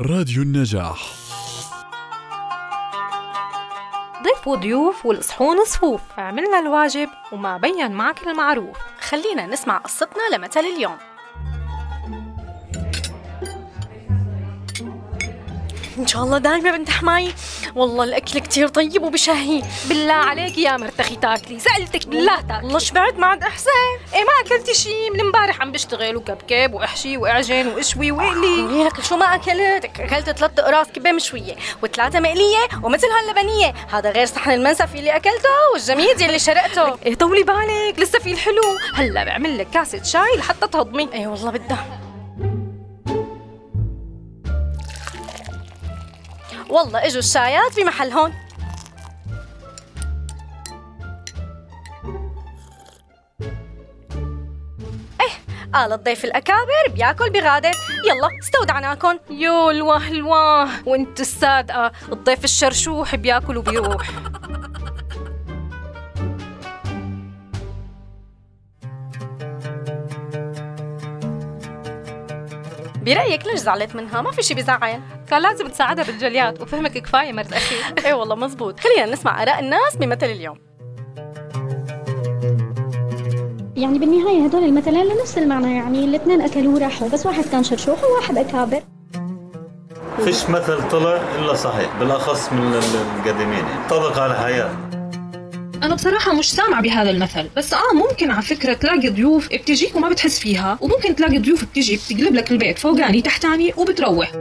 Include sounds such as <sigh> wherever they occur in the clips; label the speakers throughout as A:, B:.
A: راديو النجاح.
B: ضيف وضيوف والصحون صفوف. عملنا الواجب وما بين معك المعروف.
C: خلينا نسمع قصتنا لمثل اليوم. إن شاء الله دايما بنت حماي. والله الأكل كتير طيب وبشهي.
B: بالله عليك يا مرتخي تاكلي. سألتك بالله تاكلي.
C: والله شبعت ما عاد أحسن.
B: إيه ما أكلتي شي. من امبارح عم بشتغل وكبكب وأحشي وأعجن وأشوي وأقلي.
C: ليك شو ما أكلت؟ أكلت ثلاث أقراص كبة مشوية وثلاثة مقلية ومثل هاللبنية. هذا غير صحن المنسف اللي أكلته والجميد اللي شرقته.
B: إيه طولي بالك لسه في الحلو. هلأ بعمل لك كاسة شاي لحتى تهضمي.
C: اي والله بدها. والله اجوا الشايات في محل هون. قال الضيف الأكابر بياكل بغادر يلا استودعناكم
B: يو الواه الواه وانت الصادقه الضيف الشرشوح بياكل وبيروح.
C: برأيك ليش زعلت منها؟ ما في شي بزعل
B: كان لازم تساعدها بالجليات وفهمك كفاية مرت أخي <laughs>
C: إيه والله مزبوط. خلينا نسمع آراء الناس بمثل اليوم.
D: يعني بالنهاية هدول المثلين لنفس المعنى يعني الاثنين أكلوا وراحوا بس واحد كان شرشوح وواحد أكابر.
E: فيش مثل طلع إلا صحيح بالأخص من القديمين. يعني طبق على الحياة
F: أنا بصراحة مش سامع بهذا المثل بس آه ممكن على فكرة تلاقي ضيوف بتجيك وما بتحس فيها وممكن تلاقي ضيوف بتجي بتقلب لك البيت فوقاني تحتاني وبتروح.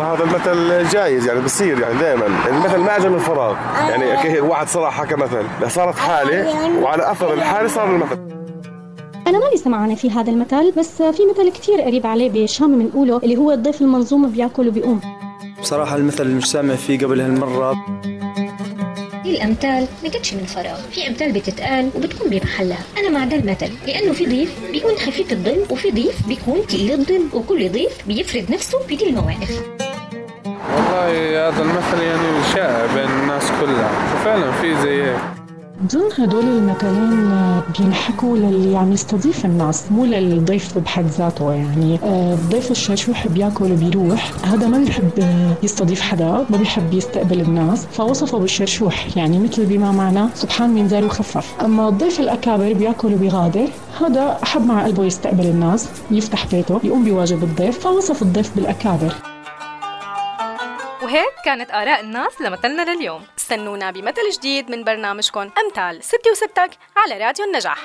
G: هذا المثل جايز يعني بصير يعني دائما المثل ما اجى من فراغ. يعني هيك واحد صراحة حكى مثل صارت حالة وعلى أثر الحالة صار المثل.
D: أنا مالي سمعانة في هذا المثل بس في مثل كتير قريب عليه بالشام بنقوله اللي هو الضيف المنظوم بيأكل وبيقوم.
H: بصراحة المثل اللي مش سامع فيه قبل هالمرة.
I: دي الأمثال ما جتش من فراغ. في أمثال بتتقال وبتكون بمحلها. أنا مع ده المثل لأنه في ضيف بيكون خفيف الظل وفي ضيف بيكون تقيل الظل وكل ضيف بيفرض نفسه بدي المواقف.
J: والله هذا المثل يعني شائع بين الناس كلها وفعلا في زي هيك.
K: دول هدول المثلين بينحكوا للي عم يستضيف الناس مو للضيف بحد ذاته يعني آه، الضيف الشرشوح بياكل وبيروح هذا ما بيحب يستضيف حدا ما بيحب يستقبل الناس فوصفه بالشرشوح يعني مثل بما معنى سبحان من زار وخفف أما الضيف الأكابر بياكل وبيغادر هذا احب مع قلبه يستقبل الناس يفتح بيته يقوم بواجب الضيف فوصف الضيف بالأكابر.
B: وهيك كانت آراء الناس لمثلنا لليوم.
C: استنونا بمثل جديد من برنامجكم أمثال ستي وستك على راديو النجاح.